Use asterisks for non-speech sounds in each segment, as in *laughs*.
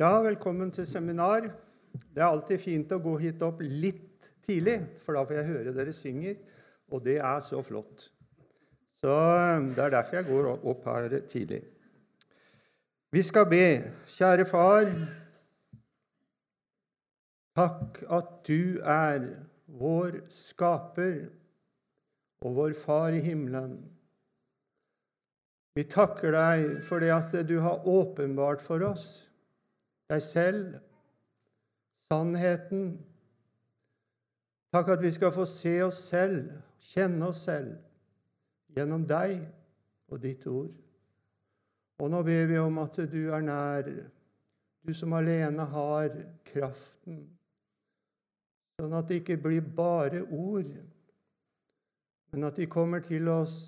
Ja, velkommen til seminar. Det er alltid fint å gå hit opp litt tidlig, for da får jeg høre dere synger, og det er så flott. Så eh, Det er derfor jeg går opp her tidlig. Vi skal be. Kjære Far, takk at du er vår skaper og vår Far i himmelen. Vi takker deg for det at du har åpenbart for oss deg selv, sannheten. Takk at vi skal få se oss selv, kjenne oss selv, gjennom deg og ditt ord. Og nå ber vi om at du er nær, du som alene har kraften, sånn at det ikke blir bare ord, men at de kommer til oss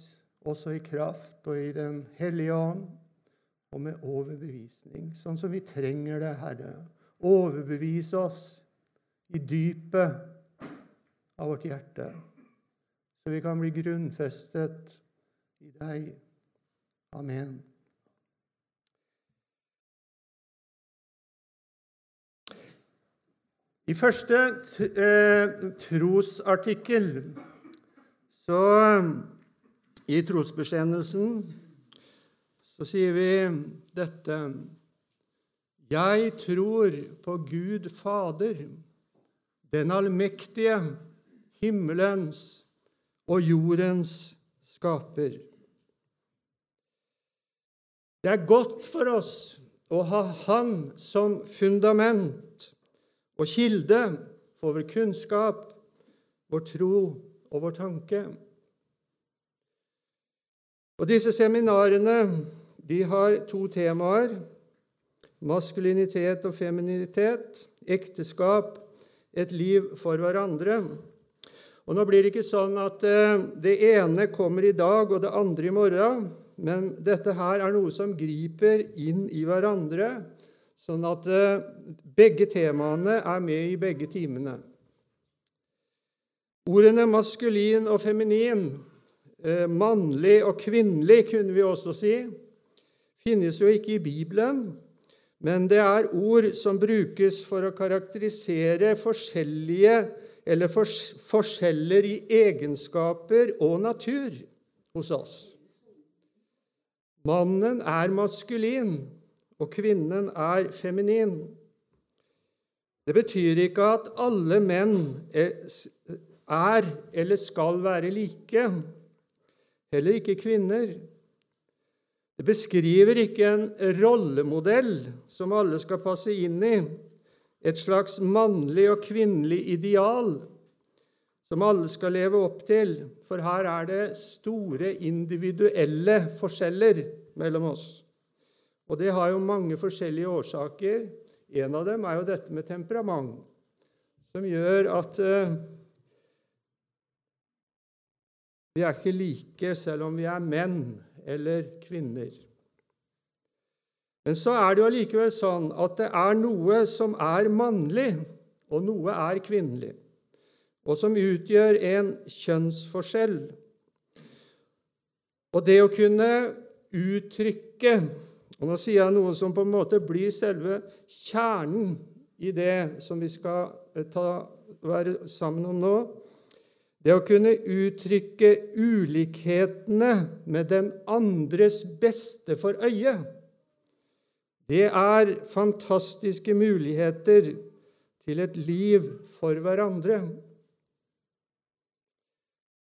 også i kraft og i Den hellige ånd og med overbevisning, sånn som vi trenger det, Herre. Overbevis oss i dypet av vårt hjerte, så vi kan bli grunnfestet i deg. Amen. I første eh, trosartikkel så I trosbekjennelsen så sier vi dette Jeg tror på Gud Fader, den allmektige, himmelens og jordens skaper. Det er godt for oss å ha Han som fundament og kilde for vår kunnskap, vår tro og vår tanke. Og disse seminarene de har to temaer maskulinitet og femininitet, ekteskap, et liv for hverandre. Og Nå blir det ikke sånn at eh, det ene kommer i dag og det andre i morgen, men dette her er noe som griper inn i hverandre, sånn at eh, begge temaene er med i begge timene. Ordene maskulin og feminin, eh, mannlig og kvinnelig, kunne vi også si, finnes jo ikke i Bibelen, men det er ord som brukes for å karakterisere forskjellige eller forskjeller i egenskaper og natur hos oss. Mannen er maskulin, og kvinnen er feminin. Det betyr ikke at alle menn er eller skal være like, heller ikke kvinner. Det beskriver ikke en rollemodell som alle skal passe inn i, et slags mannlig og kvinnelig ideal som alle skal leve opp til, for her er det store individuelle forskjeller mellom oss. Og det har jo mange forskjellige årsaker. En av dem er jo dette med temperament, som gjør at uh, vi er ikke like selv om vi er menn eller kvinner. Men så er det jo allikevel sånn at det er noe som er mannlig, og noe er kvinnelig, og som utgjør en kjønnsforskjell. Og det å kunne uttrykke Og nå sier jeg noe som på en måte blir selve kjernen i det som vi skal ta, være sammen om nå. Det å kunne uttrykke ulikhetene med den andres beste for øye, det er fantastiske muligheter til et liv for hverandre.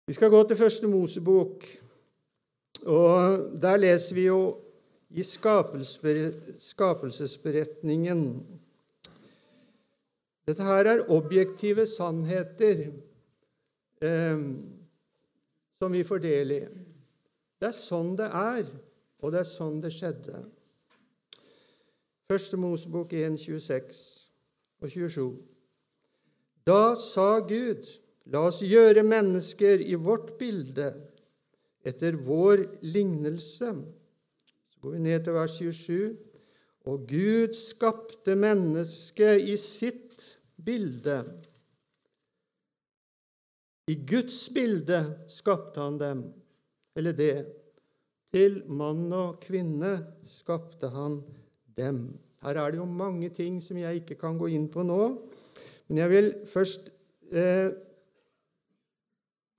Vi skal gå til Første Mosebok, og der leser vi jo i skapelsesberetningen Dette her er objektive sannheter eh, som vi får del i. Det er sånn det er, og det er sånn det skjedde. Første Mosebok 1, 26 og 27. Da sa Gud, la oss gjøre mennesker i vårt bilde, etter vår lignelse. Så går vi ned til vers 27. Og Gud skapte mennesket i sitt bilde. I Guds bilde skapte han dem, eller det. Til mann og kvinne skapte han dem. Her er det jo mange ting som jeg ikke kan gå inn på nå. Men jeg vil først eh,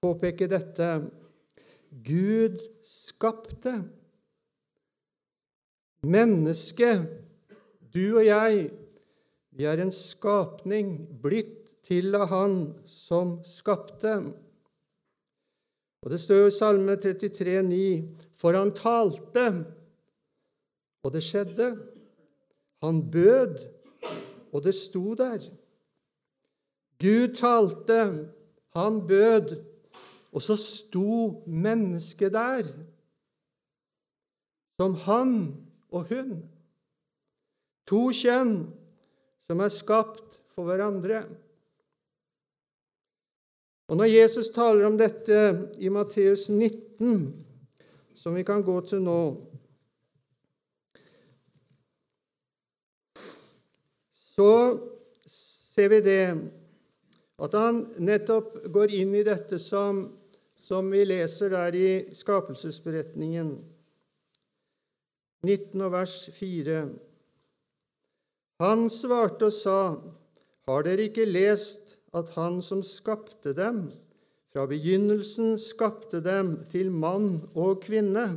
påpeke dette. Gud skapte. Mennesket, du og jeg, vi er en skapning blitt til av Han som skapte. Og Det står jo i Salme 33, 33,9.: For han talte, og det skjedde. Han bød, og det sto der. Gud talte, han bød, og så sto mennesket der, som han og hun. To kjønn som er skapt for hverandre. Og Når Jesus taler om dette i Matteus 19, som vi kan gå til nå Så ser vi det at han nettopp går inn i dette som som vi leser der i skapelsesberetningen, 19 og vers 4. Han svarte og sa, Har dere ikke lest at Han som skapte dem, fra begynnelsen skapte dem til mann og kvinne,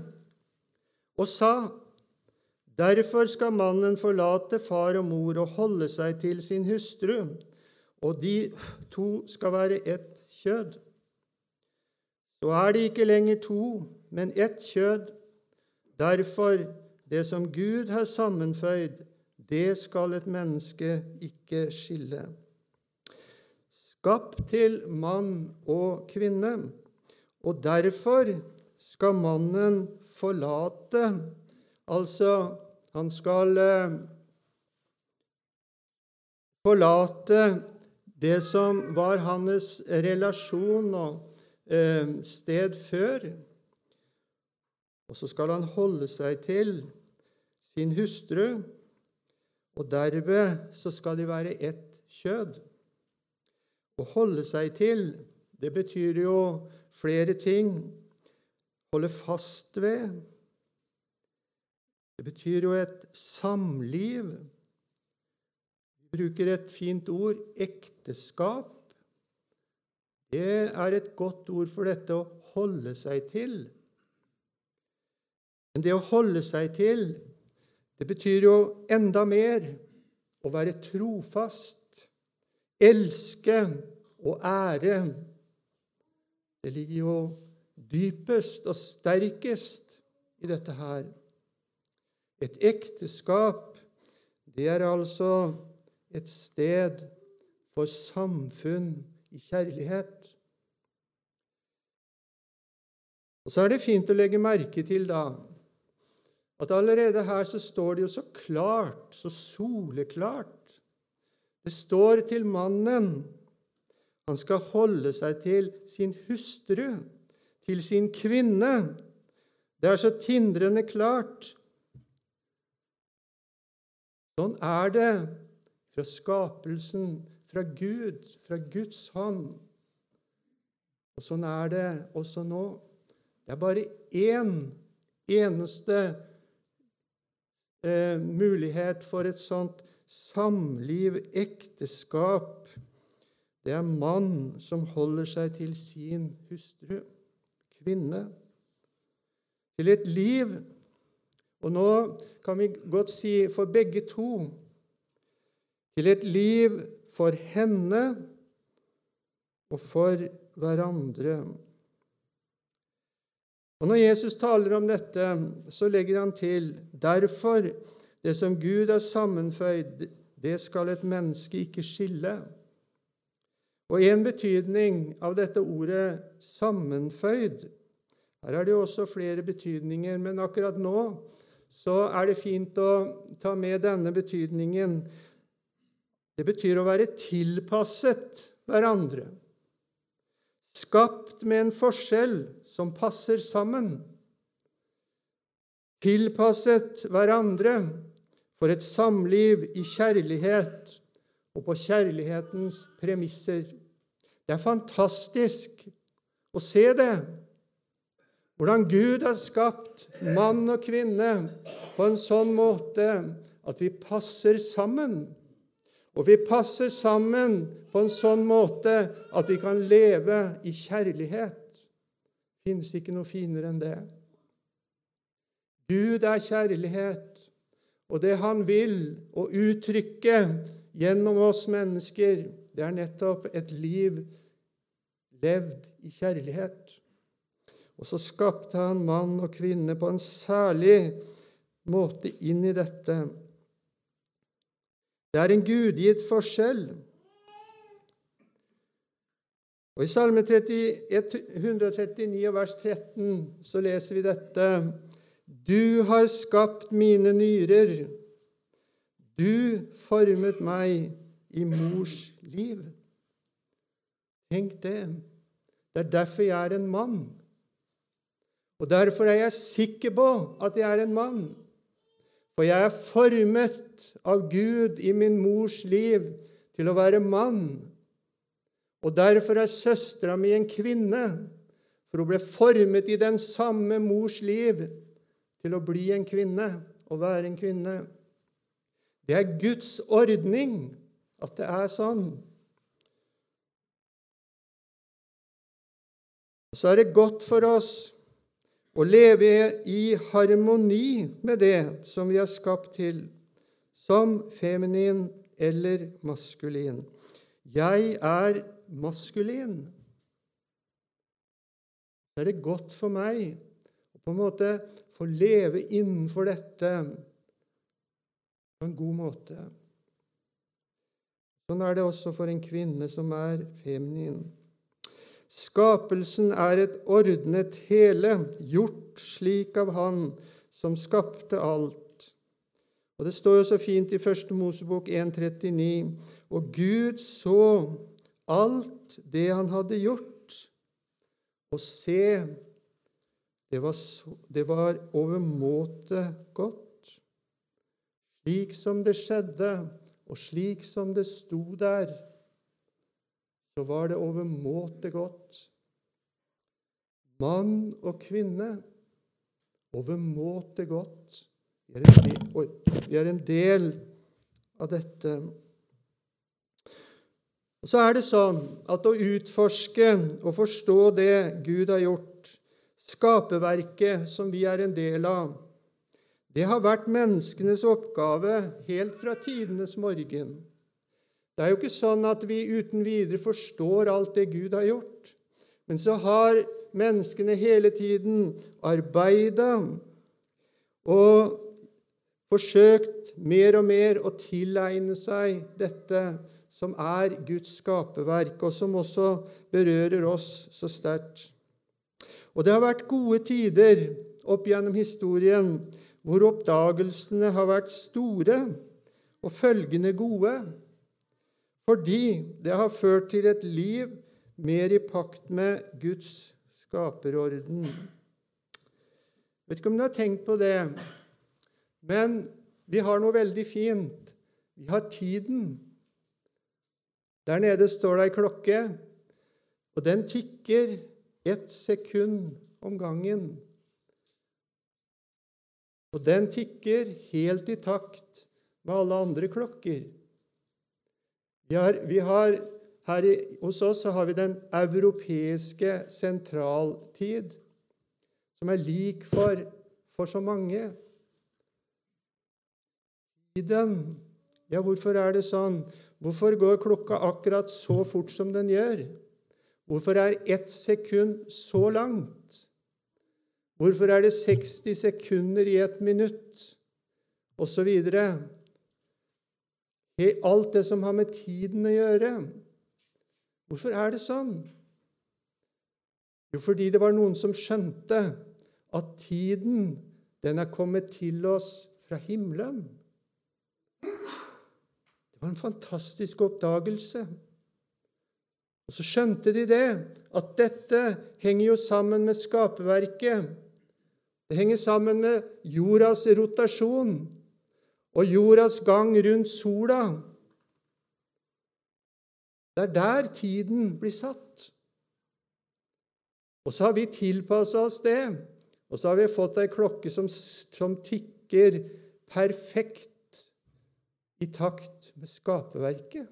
og sa, Derfor skal mannen forlate far og mor og holde seg til sin hustru, og de to skal være ett kjød. Så er de ikke lenger to, men ett kjød. Derfor, det som Gud har sammenføyd, det skal et menneske ikke skille. Skapt til mann og kvinne, og derfor skal mannen forlate Altså, han skal eh, forlate det som var hans relasjon og Eh, sted før. Og så skal han holde seg til sin hustru, og derved så skal de være ett kjød. Å holde seg til, det betyr jo flere ting. Holde fast ved. Det betyr jo et samliv. Vi bruker et fint ord ekteskap. Det er et godt ord for dette å holde seg til. Men det å holde seg til, det betyr jo enda mer å være trofast, elske og ære. Det ligger jo dypest og sterkest i dette her. Et ekteskap, det er altså et sted for samfunn i kjærlighet. Og Så er det fint å legge merke til da at allerede her så står det jo så klart, så soleklart. Det står til mannen han skal holde seg til sin hustru, til sin kvinne. Det er så tindrende klart. Sånn er det fra skapelsen fra Gud, fra Guds hånd. Og sånn er det også nå. Det er bare én eneste eh, mulighet for et sånt samliv, ekteskap. Det er mann som holder seg til sin hustru, kvinne, til et liv. Og nå kan vi godt si for begge to til et liv for henne og for hverandre. Og Når Jesus taler om dette, så legger han til derfor det som Gud har sammenføyd, det skal et menneske ikke skille. Og en betydning av dette ordet 'sammenføyd' Her er det jo også flere betydninger, men akkurat nå så er det fint å ta med denne betydningen det betyr å være tilpasset hverandre. Skapt med en forskjell som passer sammen. Tilpasset hverandre for et samliv i kjærlighet og på kjærlighetens premisser. Det er fantastisk å se det. Hvordan Gud har skapt mann og kvinne på en sånn måte at vi passer sammen. Og vi passer sammen på en sånn måte at vi kan leve i kjærlighet. Det finnes ikke noe finere enn det. Gud er kjærlighet, og det han vil å uttrykke gjennom oss mennesker, det er nettopp et liv levd i kjærlighet. Og så skapte han mann og kvinne på en særlig måte inn i dette. Det er en gudgitt forskjell. Og I Salme 30, 139 vers 13 så leser vi dette. Du har skapt mine nyrer. Du formet meg i mors liv. Tenk det. Det er derfor jeg er en mann. Og derfor er jeg sikker på at jeg er en mann. For jeg er formet av Gud i min mors liv til å være mann. Og derfor er søstera mi en kvinne, for hun ble formet i den samme mors liv til å bli en kvinne og være en kvinne. Det er Guds ordning at det er sånn. Så er det godt for oss å leve i harmoni med det som vi er skapt til, som feminin eller maskulin. Jeg er maskulin. Så er det godt for meg å på en måte få leve innenfor dette på en god måte. Sånn er det også for en kvinne som er feminin. Skapelsen er et ordnet hele, gjort slik av Han som skapte alt. Og Det står jo så fint i Første Mosebok 1,39.: Og Gud så alt det han hadde gjort, og se, det var, var overmåte godt. Slik som det skjedde, og slik som det sto der, så var det overmåte godt. Mann og kvinne overmåte godt. Vi er, del, vi er en del av dette. Så er det sånn at å utforske og forstå det Gud har gjort, skaperverket som vi er en del av, det har vært menneskenes oppgave helt fra tidenes morgen. Det er jo ikke sånn at vi uten videre forstår alt det Gud har gjort. Men så har menneskene hele tiden arbeida og forsøkt mer og mer å tilegne seg dette som er Guds skaperverk, og som også berører oss så sterkt. Og det har vært gode tider opp gjennom historien hvor oppdagelsene har vært store og følgende gode, fordi det har ført til et liv mer i pakt med Guds skaperorden. Jeg vet ikke om du har tenkt på det, men vi har noe veldig fint. Vi har tiden. Der nede står det ei klokke, og den tikker ett sekund om gangen. Og den tikker helt i takt med alle andre klokker. Vi har, vi har her i, hos oss har vi den europeiske sentraltid, som er lik for, for så mange. Tiden Ja, hvorfor er det sånn? Hvorfor går klokka akkurat så fort som den gjør? Hvorfor er ett sekund så langt? Hvorfor er det 60 sekunder i et minutt? Og så videre. Alt det som har med tiden å gjøre. Hvorfor er det sånn? Jo, fordi det var noen som skjønte at tiden, den er kommet til oss fra himmelen. Det var en fantastisk oppdagelse. Og så skjønte de det, at dette henger jo sammen med skaperverket. Det henger sammen med jordas rotasjon og jordas gang rundt sola. Det er der tiden blir satt. Og så har vi tilpassa oss det, og så har vi fått ei klokke som, som tikker perfekt i takt med skaperverket.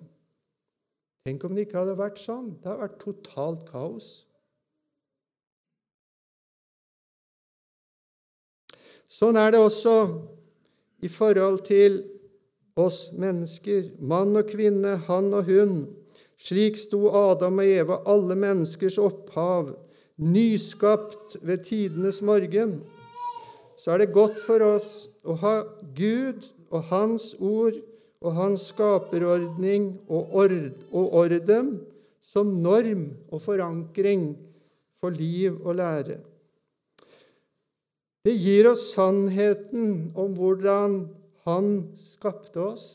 Tenk om det ikke hadde vært sånn. Det hadde vært totalt kaos. Sånn er det også i forhold til oss mennesker, mann og kvinne, han og hun. Slik sto Adam og Eva, alle menneskers opphav, nyskapt ved tidenes morgen. Så er det godt for oss å ha Gud og Hans ord og hans skaperordning og, ord, og orden som norm og forankring for liv og lære. Det gir oss sannheten om hvordan Han skapte oss,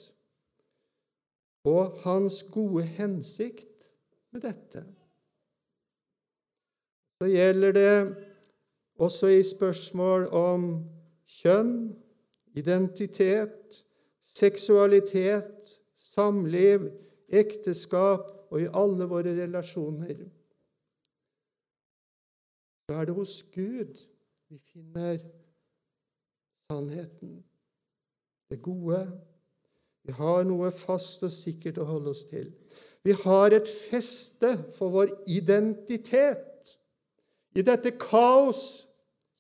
og hans gode hensikt med dette. Så gjelder det også i spørsmål om kjønn, identitet, seksualitet, samliv, ekteskap og i alle våre relasjoner. Så er det hos Gud vi finner sannheten, det gode. Vi har noe fast og sikkert å holde oss til. Vi har et feste for vår identitet i dette kaos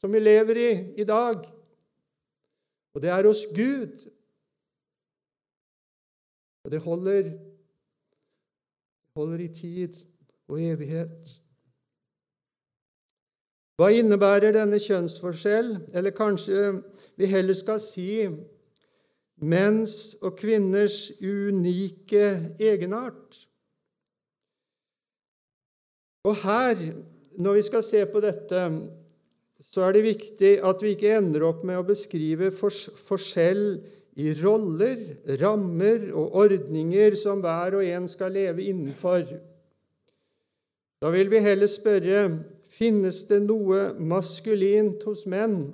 som vi lever i i dag. Og det er hos Gud. Og det holder, holder i tid og evighet. Hva innebærer denne kjønnsforskjell? Eller kanskje vi heller skal si menns og kvinners unike egenart. Og her, når vi skal se på dette, så er det viktig at vi ikke ender opp med å beskrive forskjell i roller, rammer og ordninger som hver og en skal leve innenfor. Da vil vi heller spørre finnes det noe maskulint hos menn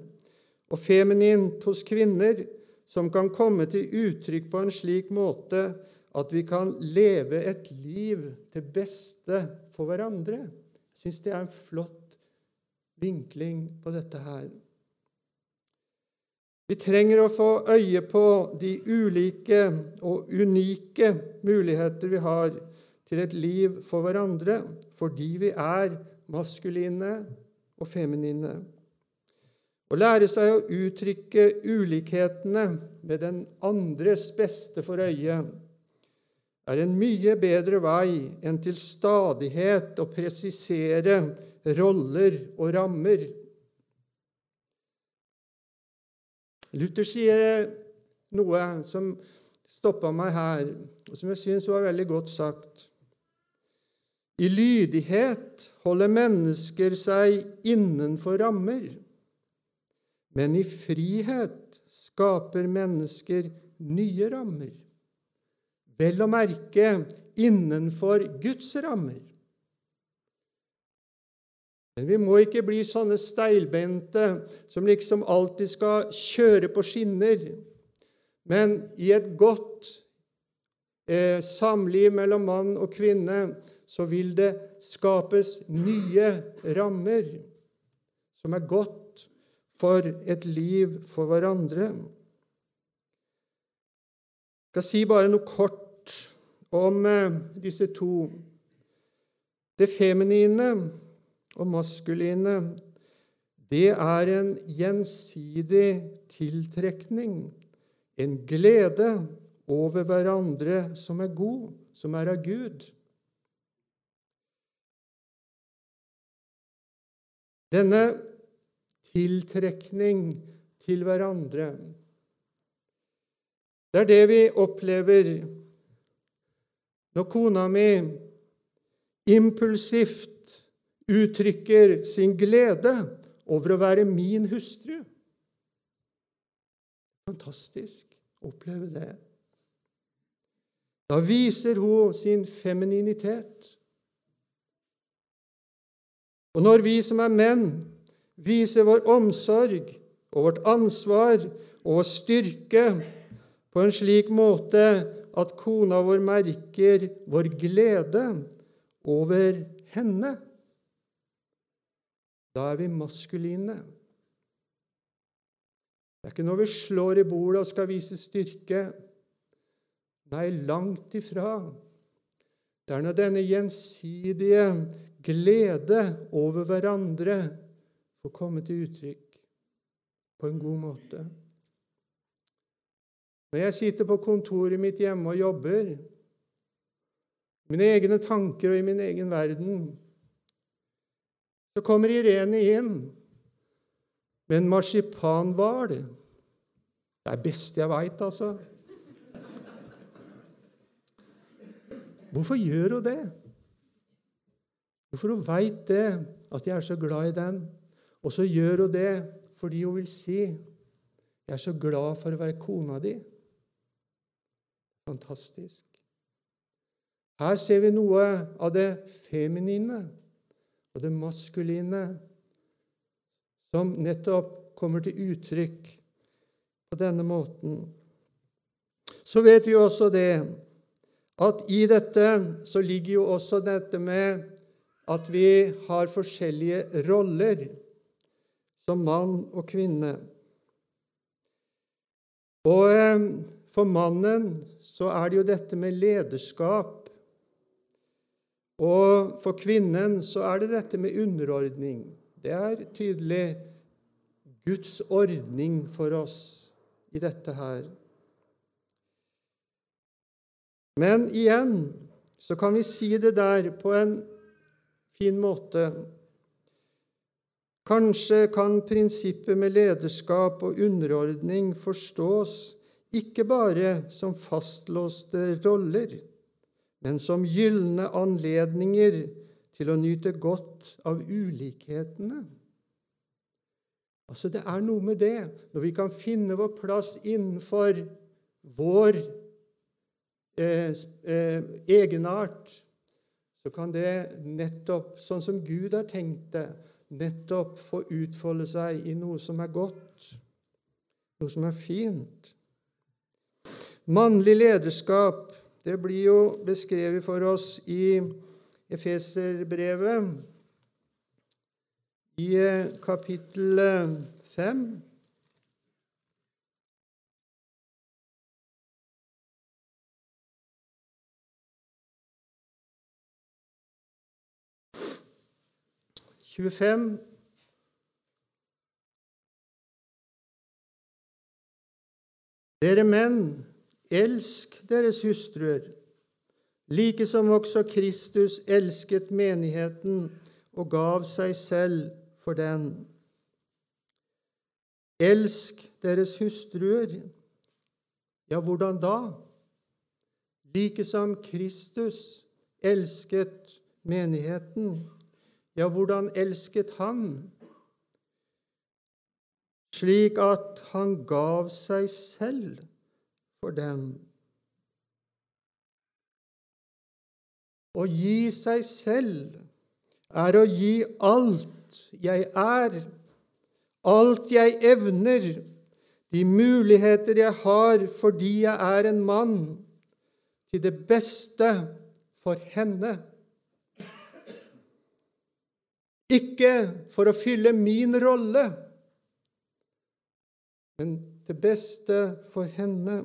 og feminint hos kvinner som kan komme til uttrykk på en slik måte at vi kan leve et liv til beste for hverandre. Jeg syns det er en flott vinkling på dette her. Vi trenger å få øye på de ulike og unike muligheter vi har til et liv for hverandre, fordi vi er maskuline og feminine. Å lære seg å uttrykke ulikhetene med den andres beste for øye er en mye bedre vei enn til stadighet å presisere roller og rammer Luther sier noe som stoppa meg her, og som jeg syns var veldig godt sagt. I lydighet holder mennesker seg innenfor rammer, men i frihet skaper mennesker nye rammer, vel å merke innenfor Guds rammer. Men vi må ikke bli sånne steilbente som liksom alltid skal kjøre på skinner. Men i et godt eh, samliv mellom mann og kvinne så vil det skapes nye rammer som er godt for et liv for hverandre. Jeg skal si bare noe kort om eh, disse to. Det feminine og maskuline, det er en gjensidig tiltrekning, en glede over hverandre som er god, som er av Gud. Denne tiltrekning til hverandre, det er det vi opplever når kona mi impulsivt uttrykker sin glede over å være min hustru. Fantastisk å oppleve det. Da viser hun sin femininitet. Og når vi som er menn, viser vår omsorg og vårt ansvar og vår styrke på en slik måte at kona vår merker vår glede over henne da er vi maskuline. Det er ikke når vi slår i bordet og skal vise styrke, Nei, langt ifra. Det er når denne gjensidige glede over hverandre får komme til uttrykk på en god måte. Når jeg sitter på kontoret mitt hjemme og jobber, mine egne tanker og i min egen verden, så kommer Irene inn med en marsipanhval. Det er det beste jeg veit, altså. Hvorfor gjør hun det? Hvorfor hun veit det, at jeg er så glad i den. Og så gjør hun det fordi hun vil si jeg er så glad for å være kona di. Fantastisk. Her ser vi noe av det feminine og det maskuline som nettopp kommer til uttrykk på denne måten. Så vet vi også det at i dette så ligger jo også dette med at vi har forskjellige roller som mann og kvinne. Og eh, for mannen så er det jo dette med lederskap. Og for kvinnen så er det dette med underordning. Det er tydelig Guds ordning for oss i dette her. Men igjen så kan vi si det der på en fin måte. Kanskje kan prinsippet med lederskap og underordning forstås ikke bare som fastlåste roller, men som gylne anledninger til å nyte godt av ulikhetene. Altså, Det er noe med det, når vi kan finne vår plass innenfor vår eh, eh, egenart, så kan det nettopp, sånn som Gud har tenkt det, nettopp få utfolde seg i noe som er godt, noe som er fint. Mannlig lederskap det blir jo beskrevet for oss i Efeserbrevet, i kapittel 5. Tjuefem Dere menn, Elsk deres hustruer, like som også Kristus elsket menigheten og gav seg selv for den. Elsk deres hustruer. Ja, hvordan da? Like som Kristus elsket menigheten. Ja, hvordan elsket han? Slik at han gav seg selv for dem. Å gi seg selv er å gi alt jeg er, alt jeg evner, de muligheter jeg har fordi jeg er en mann, til det beste for henne. Ikke for å fylle min rolle, men det beste for henne.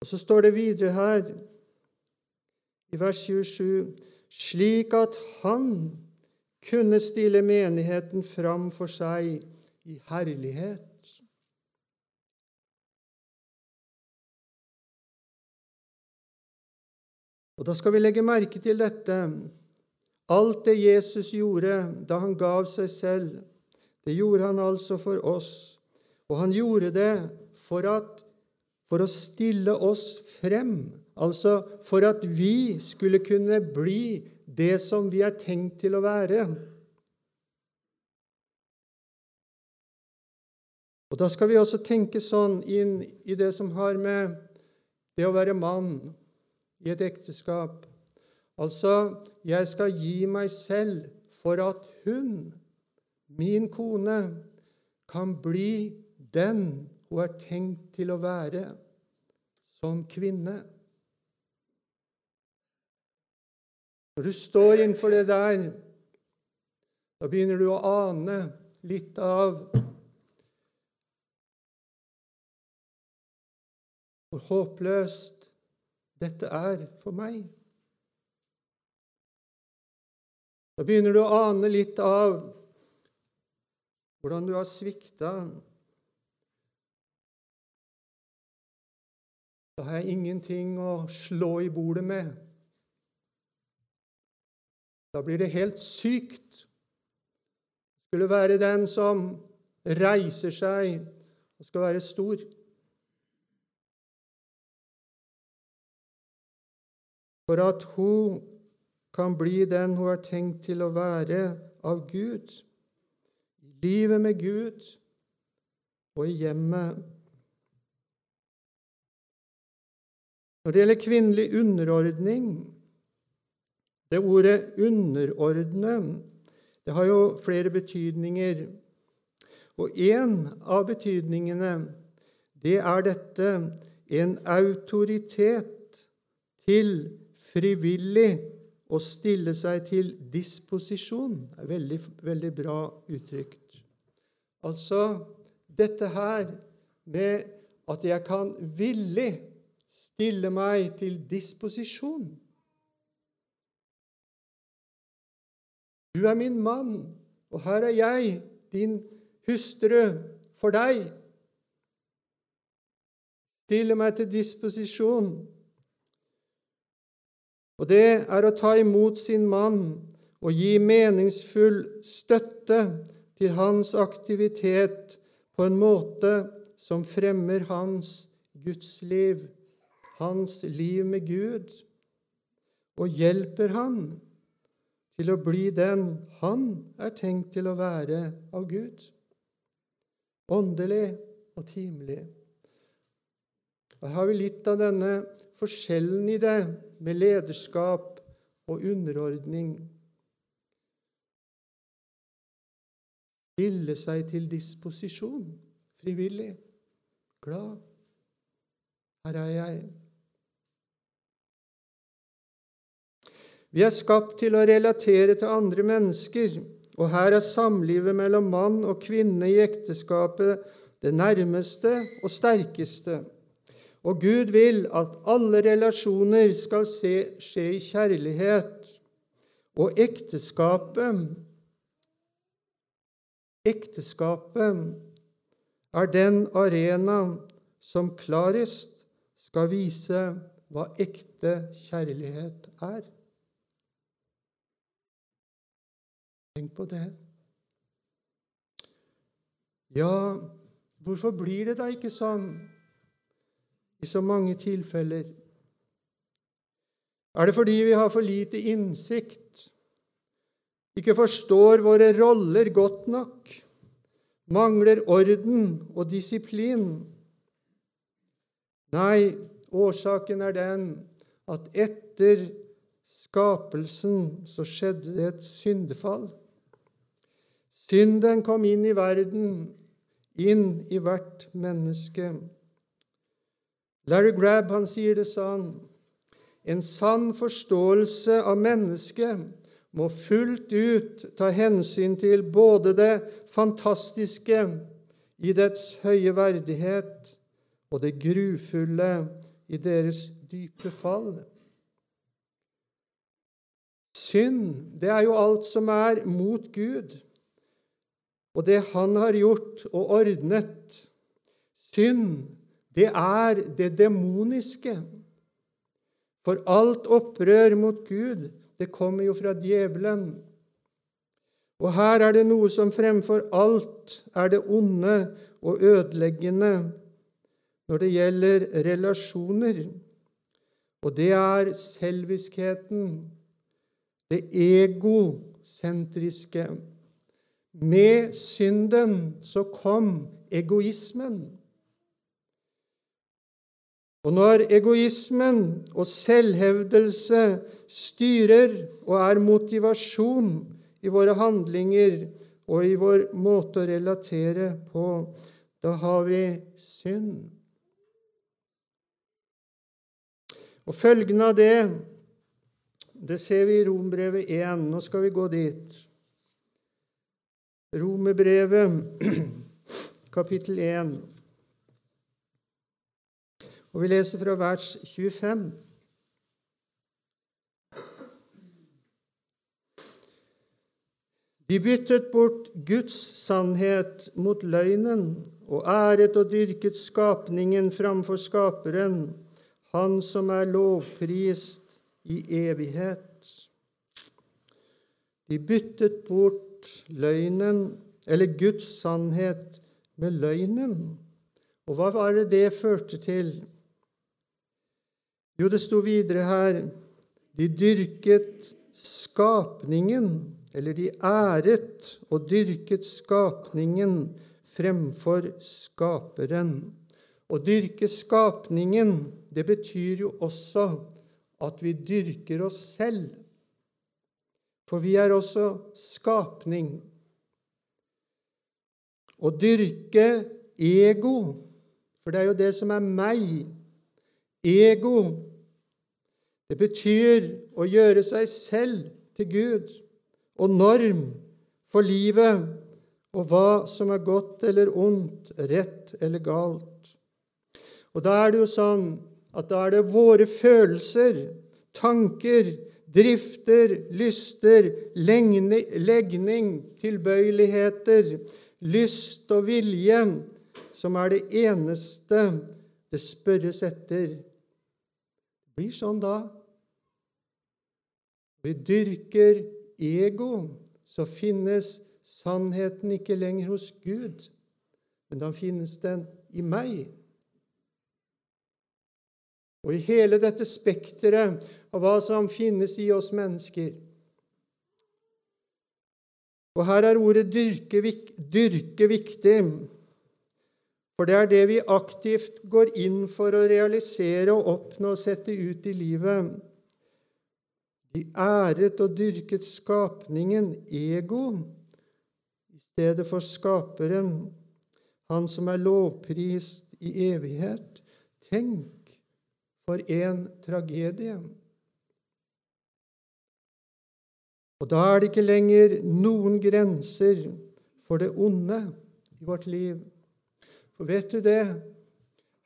Og Så står det videre her i vers 27 slik at han kunne stille menigheten fram for seg i herlighet. Og Da skal vi legge merke til dette. Alt det Jesus gjorde da han gav seg selv, det gjorde han altså for oss. Og han gjorde det for at for å stille oss frem, altså for at vi skulle kunne bli det som vi er tenkt til å være. Og Da skal vi også tenke sånn inn i det som har med det å være mann i et ekteskap. Altså, jeg skal gi meg selv for at hun, min kone, kan bli den hun er tenkt til å være som kvinne. Når du står innenfor det der, da begynner du å ane litt av hvor håpløst dette er for meg. Da begynner du å ane litt av hvordan du har svikta. Da har jeg ingenting å slå i bordet med. Da blir det helt sykt. Skulle være den som reiser seg og skal være stor. For at hun kan bli den hun har tenkt til å være av Gud, i livet med Gud og i hjemmet. Når det gjelder kvinnelig underordning Det ordet 'underordne' det har jo flere betydninger. Og én av betydningene, det er dette en autoritet til frivillig å stille seg til disposisjon. Det er veldig, veldig bra uttrykt. Altså dette her med at jeg kan villig stille meg til disposisjon. Du er min mann, og her er jeg, din hustru, for deg. Stille meg til disposisjon. Og det er å ta imot sin mann og gi meningsfull støtte til hans aktivitet på en måte som fremmer hans gudsliv, hans liv med Gud, og hjelper han til å bli den han er tenkt til å være av Gud åndelig og timelig. Her har vi litt av denne forskjellen i det med lederskap og underordning. Stille seg til disposisjon, frivillig, glad. Her er jeg. Vi er skapt til å relatere til andre mennesker. Og her er samlivet mellom mann og kvinne i ekteskapet det nærmeste og sterkeste. Og Gud vil at alle relasjoner skal se, skje i kjærlighet. Og ekteskapet Ekteskapet er den arena som klarest skal vise hva ekte kjærlighet er. Tenk på det. Ja, hvorfor blir det da ikke sånn i så mange tilfeller? Er det fordi vi har for lite innsikt, ikke forstår våre roller godt nok, mangler orden og disiplin? Nei, årsaken er den at etter skapelsen så skjedde det et syndefall. Synden kom inn i verden, inn i hvert menneske. Larry Grab han sier det sånn En sann forståelse av mennesket må fullt ut ta hensyn til både det fantastiske i dets høye verdighet og det grufulle i deres dype fall. Synd, det er jo alt som er mot Gud og det han har gjort og ordnet. Synd, det er det demoniske. For alt opprør mot Gud, det kommer jo fra djevelen. Og her er det noe som fremfor alt er det onde og ødeleggende når det gjelder relasjoner. Og det er selviskheten, det egosentriske. Med synden så kom egoismen. Og når egoismen og selvhevdelse styrer og er motivasjon i våre handlinger og i vår måte å relatere på, da har vi synd. Og følgene av det, det ser vi i Rombrevet 1. Nå skal vi gå dit. Romerbrevet, *clears throat* kapittel 1. Og vi leser fra vers 25. De byttet bort Guds sannhet mot løgnen og æret og dyrket skapningen framfor Skaperen, Han som er lovprist i evighet. De byttet bort løgnen, eller Guds sannhet, med løgnen. Og hva var det det førte til? Jo, det sto videre her De dyrket skapningen eller de æret og dyrket skapningen fremfor Skaperen. Å dyrke skapningen, det betyr jo også at vi dyrker oss selv. For vi er også skapning. Å dyrke ego, for det er jo det som er meg. Ego, det betyr å gjøre seg selv til Gud og norm for livet og hva som er godt eller ondt, rett eller galt. Og da er det jo sånn at da er det våre følelser, tanker, drifter, lyster, legning, tilbøyeligheter, lyst og vilje som er det eneste det spørres etter. Det blir sånn da. Vi dyrker ego, så finnes sannheten ikke lenger hos Gud, men da finnes den i meg. Og i hele dette spekteret av hva som finnes i oss mennesker. Og her er ordet dyrke, dyrke viktig, for det er det vi aktivt går inn for å realisere og oppnå og sette ut i livet. De æret og dyrket skapningen, ego, i stedet for Skaperen, Han som er lovprist i evighet. Tenk for en tragedie! Og da er det ikke lenger noen grenser for det onde i vårt liv. For vet du det?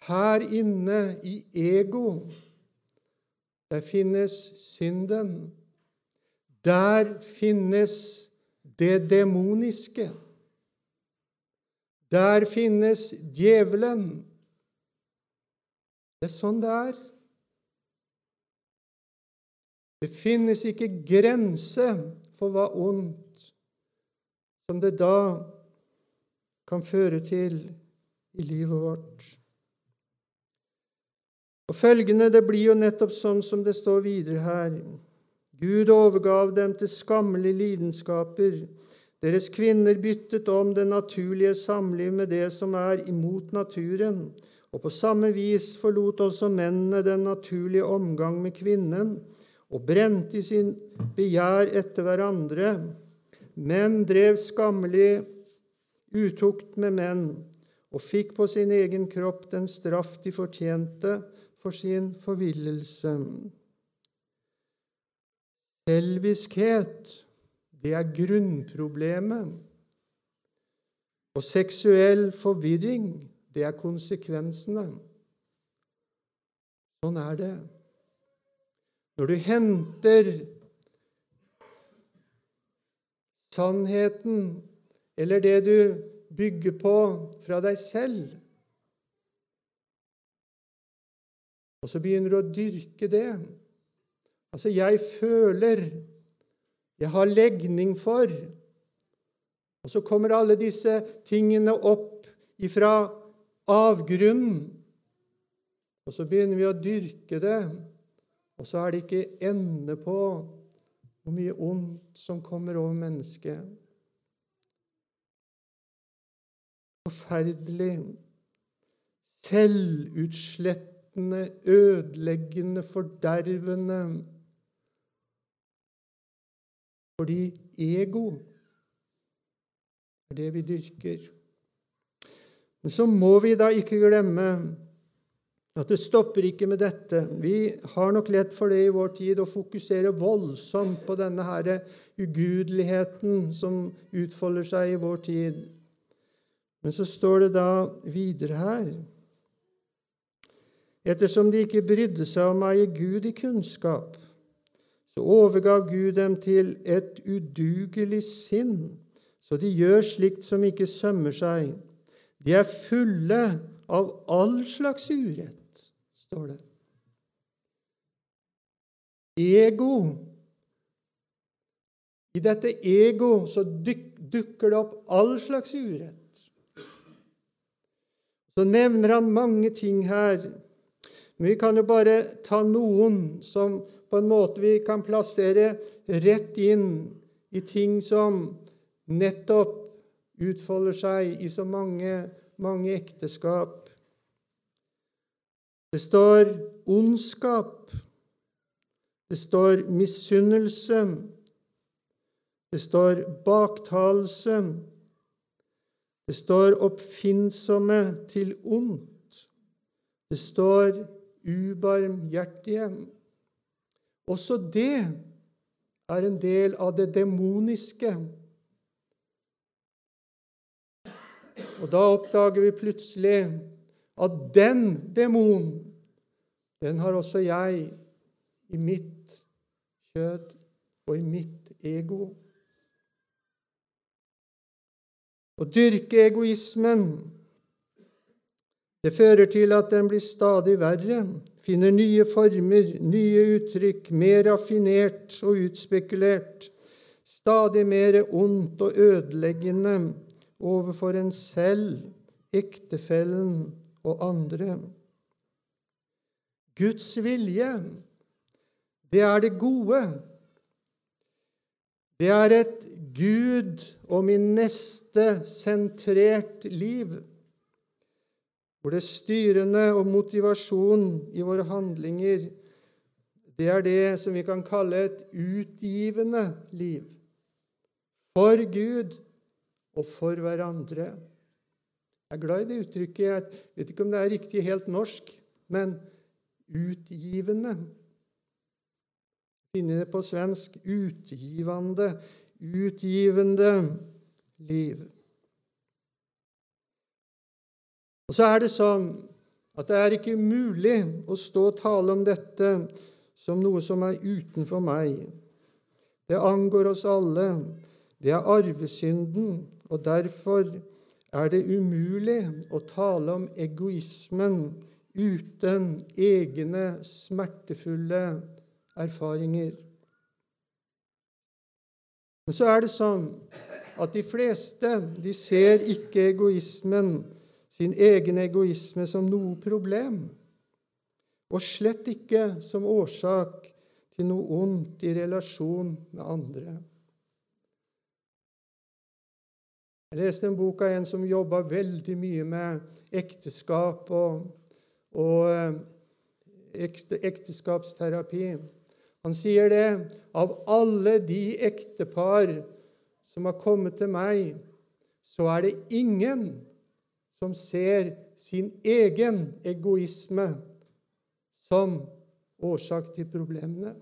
Her inne i ego der finnes synden. Der finnes det demoniske. Der finnes djevelen. Det er sånn det er. Det finnes ikke grense for hva ondt som det da kan føre til i livet vårt. Og følgende, det blir jo nettopp sånn som det står videre her. Gud overgav dem til skammelige lidenskaper. Deres kvinner byttet om det naturlige samliv med det som er imot naturen. Og på samme vis forlot også mennene den naturlige omgang med kvinnen og brente i sin begjær etter hverandre. Menn drev skammelig utukt med menn og fikk på sin egen kropp den straff de fortjente for sin forvillelse. Selviskhet, det er grunnproblemet. Og seksuell forvirring, det er konsekvensene. Sånn er det. Når du henter sannheten eller det du bygger på, fra deg selv, Og så begynner du å dyrke det. Altså, jeg føler, jeg har legning for Og så kommer alle disse tingene opp ifra avgrunnen. Og så begynner vi å dyrke det, og så er det ikke ende på hvor mye ondt som kommer over mennesket. Forferdelig. selvutslettende, ødeleggende, fordervende. Fordi ego er det vi dyrker. Men så må vi da ikke glemme at det stopper ikke med dette. Vi har nok lett for det i vår tid å fokusere voldsomt på denne her ugudeligheten som utfolder seg i vår tid. Men så står det da videre her Ettersom de ikke brydde seg om å eie Gud i kunnskap, så overgav Gud dem til et udugelig sinn, så de gjør slikt som ikke sømmer seg. De er fulle av all slags urett, står det. Ego. I dette ego så dukker det opp all slags urett. Så nevner han mange ting her men vi kan jo bare ta noen som på en måte vi kan plassere rett inn i ting som nettopp utfolder seg i så mange, mange ekteskap. Det står ondskap. Det står misunnelse. Det står baktalelse. Det står oppfinnsomme til ondt. Det står ubarmhjertige. Også det er en del av det demoniske. Og da oppdager vi plutselig at den demonen, den har også jeg i mitt kjød og i mitt ego. Å dyrke egoismen det fører til at den blir stadig verre, finner nye former, nye uttrykk, mer raffinert og utspekulert, stadig mer ondt og ødeleggende overfor en selv, ektefellen og andre. Guds vilje, det er det gode. Det er et Gud og min neste sentrert liv hvor det styrende og motivasjon i våre handlinger, det er det som vi kan kalle et utgivende liv. For Gud og for hverandre. Jeg er glad i det uttrykket. Jeg vet ikke om det er riktig helt norsk, men utgivende. Finner det på svensk utgivende, utgivende liv. Og så er det sånn at det er ikke mulig å stå og tale om dette som noe som er utenfor meg. Det angår oss alle. Det er arvesynden, og derfor er det umulig å tale om egoismen uten egne smertefulle erfaringer. Men så er det sånn at de fleste de ser ikke egoismen sin egen egoisme som noe problem, og slett ikke som årsak til noe ondt i relasjon med andre. Jeg leste en bok av en som jobba veldig mye med ekteskap og, og eh, ekteskapsterapi. Han sier det av alle de ektepar som har kommet til meg, så er det ingen som ser sin egen egoisme som årsak til problemene.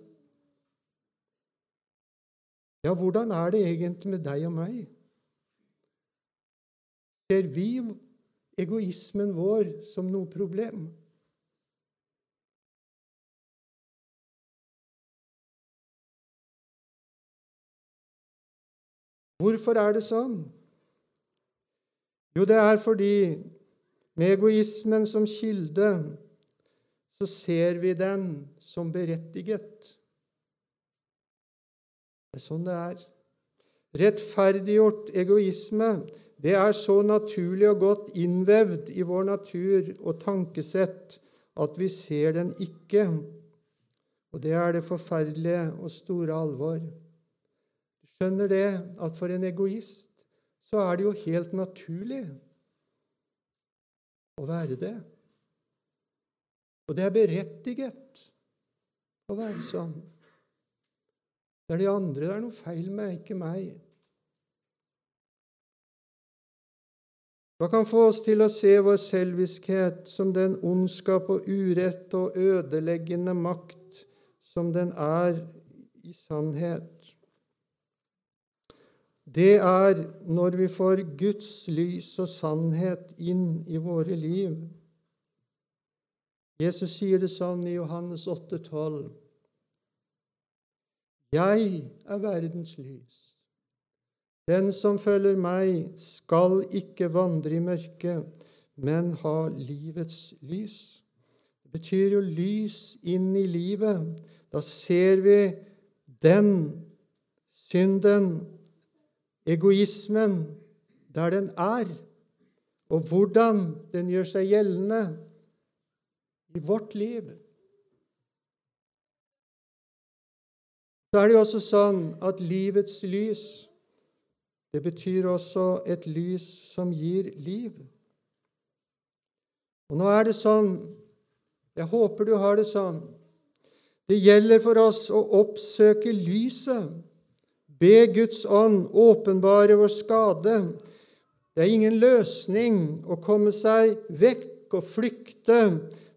Ja, hvordan er det egentlig med deg og meg? Ser vi egoismen vår som noe problem? Hvorfor er det sånn? Jo, det er fordi med egoismen som kilde så ser vi den som berettiget. Det er sånn det er. Rettferdiggjort egoisme, det er så naturlig og godt innvevd i vår natur og tankesett at vi ser den ikke. Og det er det forferdelige og store alvor. Du skjønner det at for en egoist så er det jo helt naturlig å være det. Og det er berettiget å være sånn. Det er de andre det er noe feil med, ikke meg. Hva kan få oss til å se vår selviskhet som den ondskap og urett og ødeleggende makt som den er i sannhet? det er når vi får Guds lys og sannhet inn i våre liv. Jesus sier det sånn i Johannes 8, 12. Jeg er verdens lys. Den som følger meg, skal ikke vandre i mørket, men ha livets lys. Det betyr jo lys inn i livet. Da ser vi den synden, egoismen, der den er, og hvordan den gjør seg gjeldende i vårt liv. Så er det jo også sånn at livets lys, det betyr også et lys som gir liv. Og nå er det sånn Jeg håper du har det sånn. Det gjelder for oss å oppsøke lyset, be Guds ånd åpenbare vår skade. Det er ingen løsning å komme seg vekk og flykte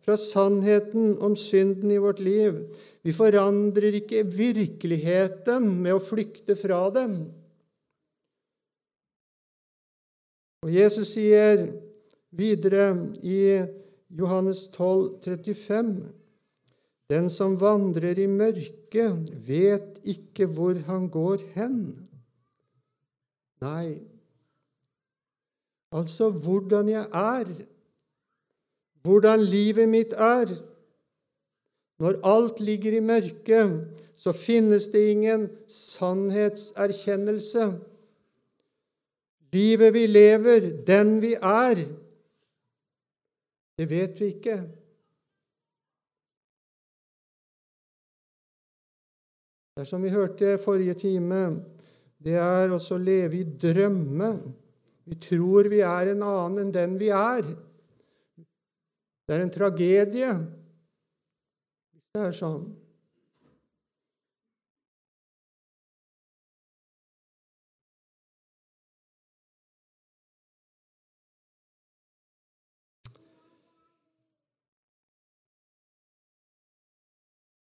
fra sannheten om synden i vårt liv. Vi forandrer ikke virkeligheten med å flykte fra den. Og Jesus sier videre i Johannes 12, 35, Den som vandrer i mørket, vet ikke hvor han går hen. Nei, altså hvordan jeg er hvordan livet mitt er. Når alt ligger i mørket, så finnes det ingen sannhetserkjennelse. Livet vi lever, den vi er, det vet vi ikke. Det er som vi hørte forrige time, det er også å leve i drømme. Vi tror vi er en annen enn den vi er. Det er en tragedie hvis det er sånn.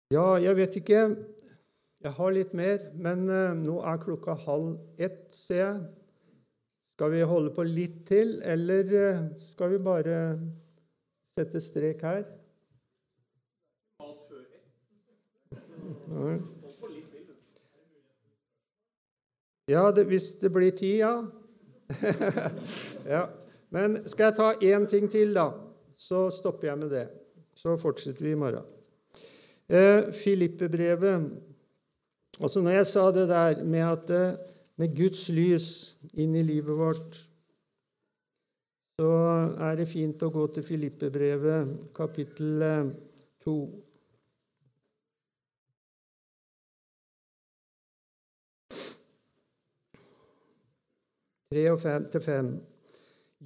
Ja, jeg vet ikke. Jeg har litt mer, men uh, nå er klokka halv ett, ser jeg. Skal vi holde på litt til, eller uh, skal vi bare sette strek her. Ja, det, hvis det blir tid, ja. *laughs* ja. Men skal jeg ta én ting til, da? Så stopper jeg med det. Så fortsetter vi i morgen. Eh, Filippe-brevet Altså Når jeg sa det der med, at, eh, med Guds lys inn i livet vårt så er det fint å gå til Filippebrevet, kapittel 2. Tre og fem til fem.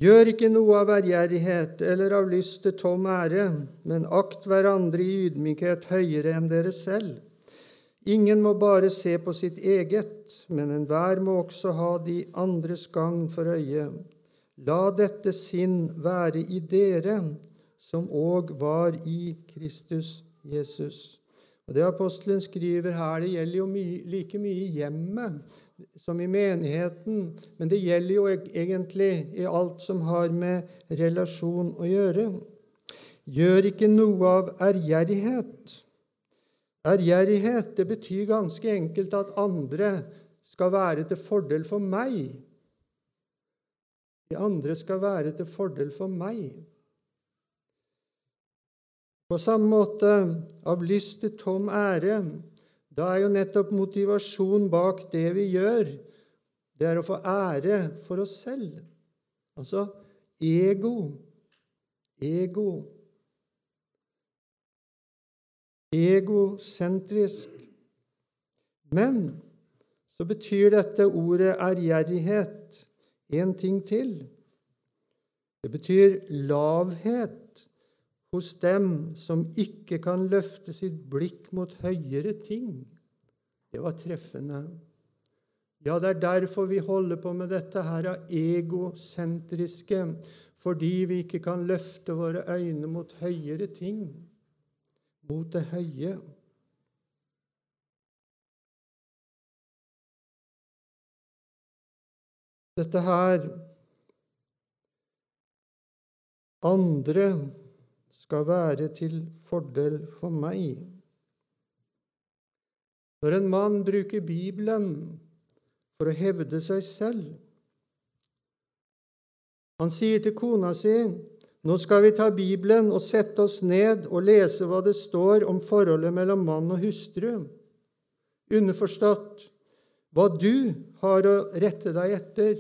Gjør ikke noe av ærgjerrighet eller av lyst til tom ære, men akt hverandre i ydmykhet høyere enn dere selv. Ingen må bare se på sitt eget, men enhver må også ha de andres gagn for øye. La dette sinn være i dere, som òg var i Kristus Jesus. Og Det apostelen skriver her, det gjelder jo like mye i hjemmet som i menigheten, men det gjelder jo egentlig i alt som har med relasjon å gjøre. Gjør ikke noe av ærgjerrighet. Ærgjerrighet det betyr ganske enkelt at andre skal være til fordel for meg. De andre skal være til fordel for meg. På samme måte av lyst til tom ære. Da er jo nettopp motivasjon bak det vi gjør, det er å få ære for oss selv. Altså ego. Ego. Egosentrisk. Men så betyr dette ordet ærgjerrighet en ting til. Det betyr lavhet hos dem som ikke kan løfte sitt blikk mot høyere ting. Det var treffende. Ja, det er derfor vi holder på med dette her av egosentriske, fordi vi ikke kan løfte våre øyne mot høyere ting, mot det høye. Dette her andre skal være til fordel for meg. Når en mann bruker Bibelen for å hevde seg selv Han sier til kona si nå skal vi ta Bibelen og sette oss ned og lese hva det står om forholdet mellom mann og hustru. Underforstått hva du har å rette deg etter.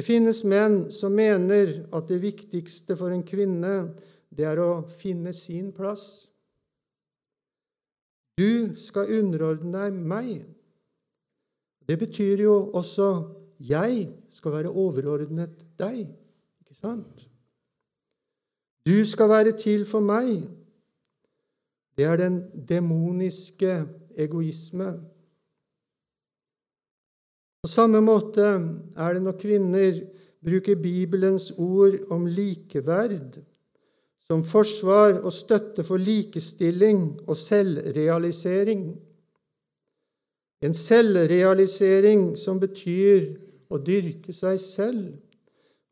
Det finnes menn som mener at det viktigste for en kvinne, det er å finne sin plass. Du skal underordne deg meg. Det betyr jo også jeg skal være overordnet deg. Ikke sant? Du skal være til for meg. Det er den demoniske egoisme. På samme måte er det når kvinner bruker Bibelens ord om likeverd som forsvar og støtte for likestilling og selvrealisering. En selvrealisering som betyr å dyrke seg selv,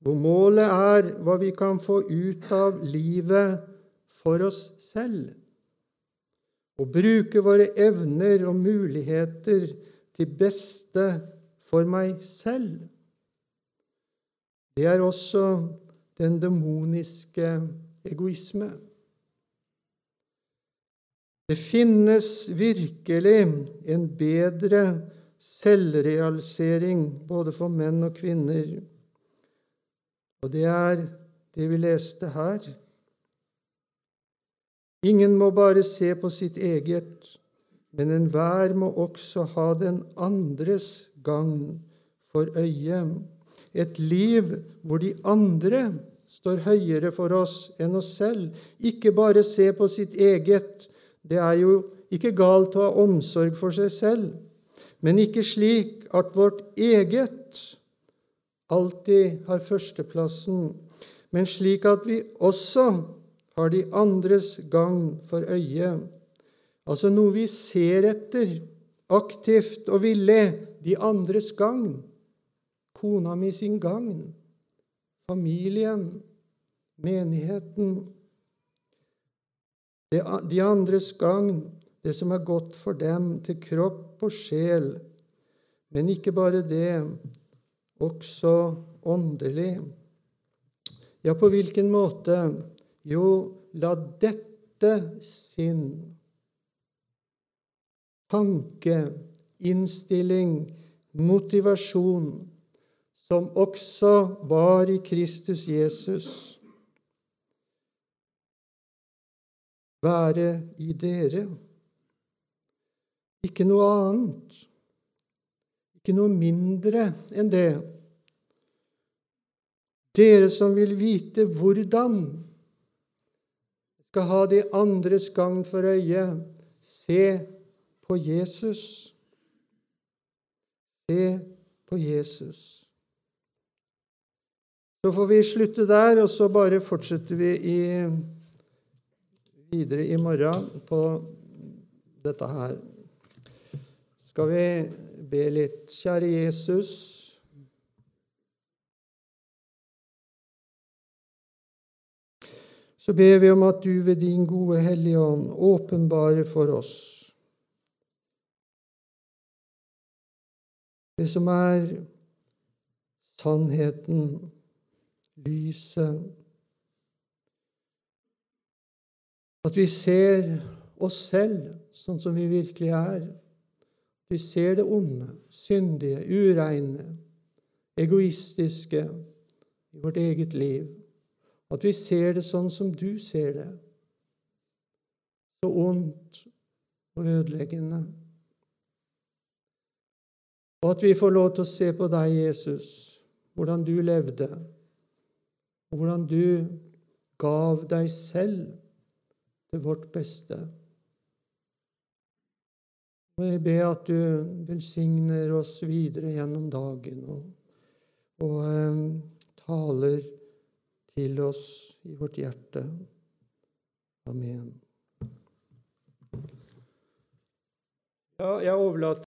hvor målet er hva vi kan få ut av livet for oss selv. Å bruke våre evner og muligheter til beste for meg selv. Det er også den demoniske egoisme. Det finnes virkelig en bedre selvrealisering både for menn og kvinner, og det er det vi leste her. Ingen må bare se på sitt eget, men enhver må også ha den andres gagn for øyet. Et liv hvor de andre står høyere for oss enn oss selv. Ikke bare se på sitt eget. Det er jo ikke galt å ha omsorg for seg selv, men ikke slik at vårt eget alltid har førsteplassen, men slik at vi også har de andres gagn for øyet. Altså noe vi ser etter aktivt og villig de andres gagn. Kona mi sin gagn. Familien. Menigheten. De andres gagn, det som er godt for dem, til kropp og sjel. Men ikke bare det, også åndelig. Ja, på hvilken måte? Jo, la dette sinn, tanke, innstilling, motivasjon, som også var i Kristus Jesus, være i dere. Ikke noe annet. Ikke noe mindre enn det. Dere som vil vite hvordan skal ha de andres gagn for øye, se på Jesus. Se på Jesus. Så får vi slutte der, og så bare fortsetter vi i, videre i morgen på dette her. Skal vi be litt. Kjære Jesus. Så ber vi om at du ved din gode Hellige Ånd åpenbarer for oss det som er sannheten, lyset At vi ser oss selv sånn som vi virkelig er. Vi ser det onde, syndige, ureine, egoistiske i vårt eget liv. At vi ser det sånn som du ser det. Så ondt og ødeleggende. Og at vi får lov til å se på deg, Jesus, hvordan du levde, og hvordan du gav deg selv til vårt beste. Og jeg ber at du velsigner oss videre gjennom dagen og, og um, taler til oss i vårt hjerte. Amen. Ja, jeg overlater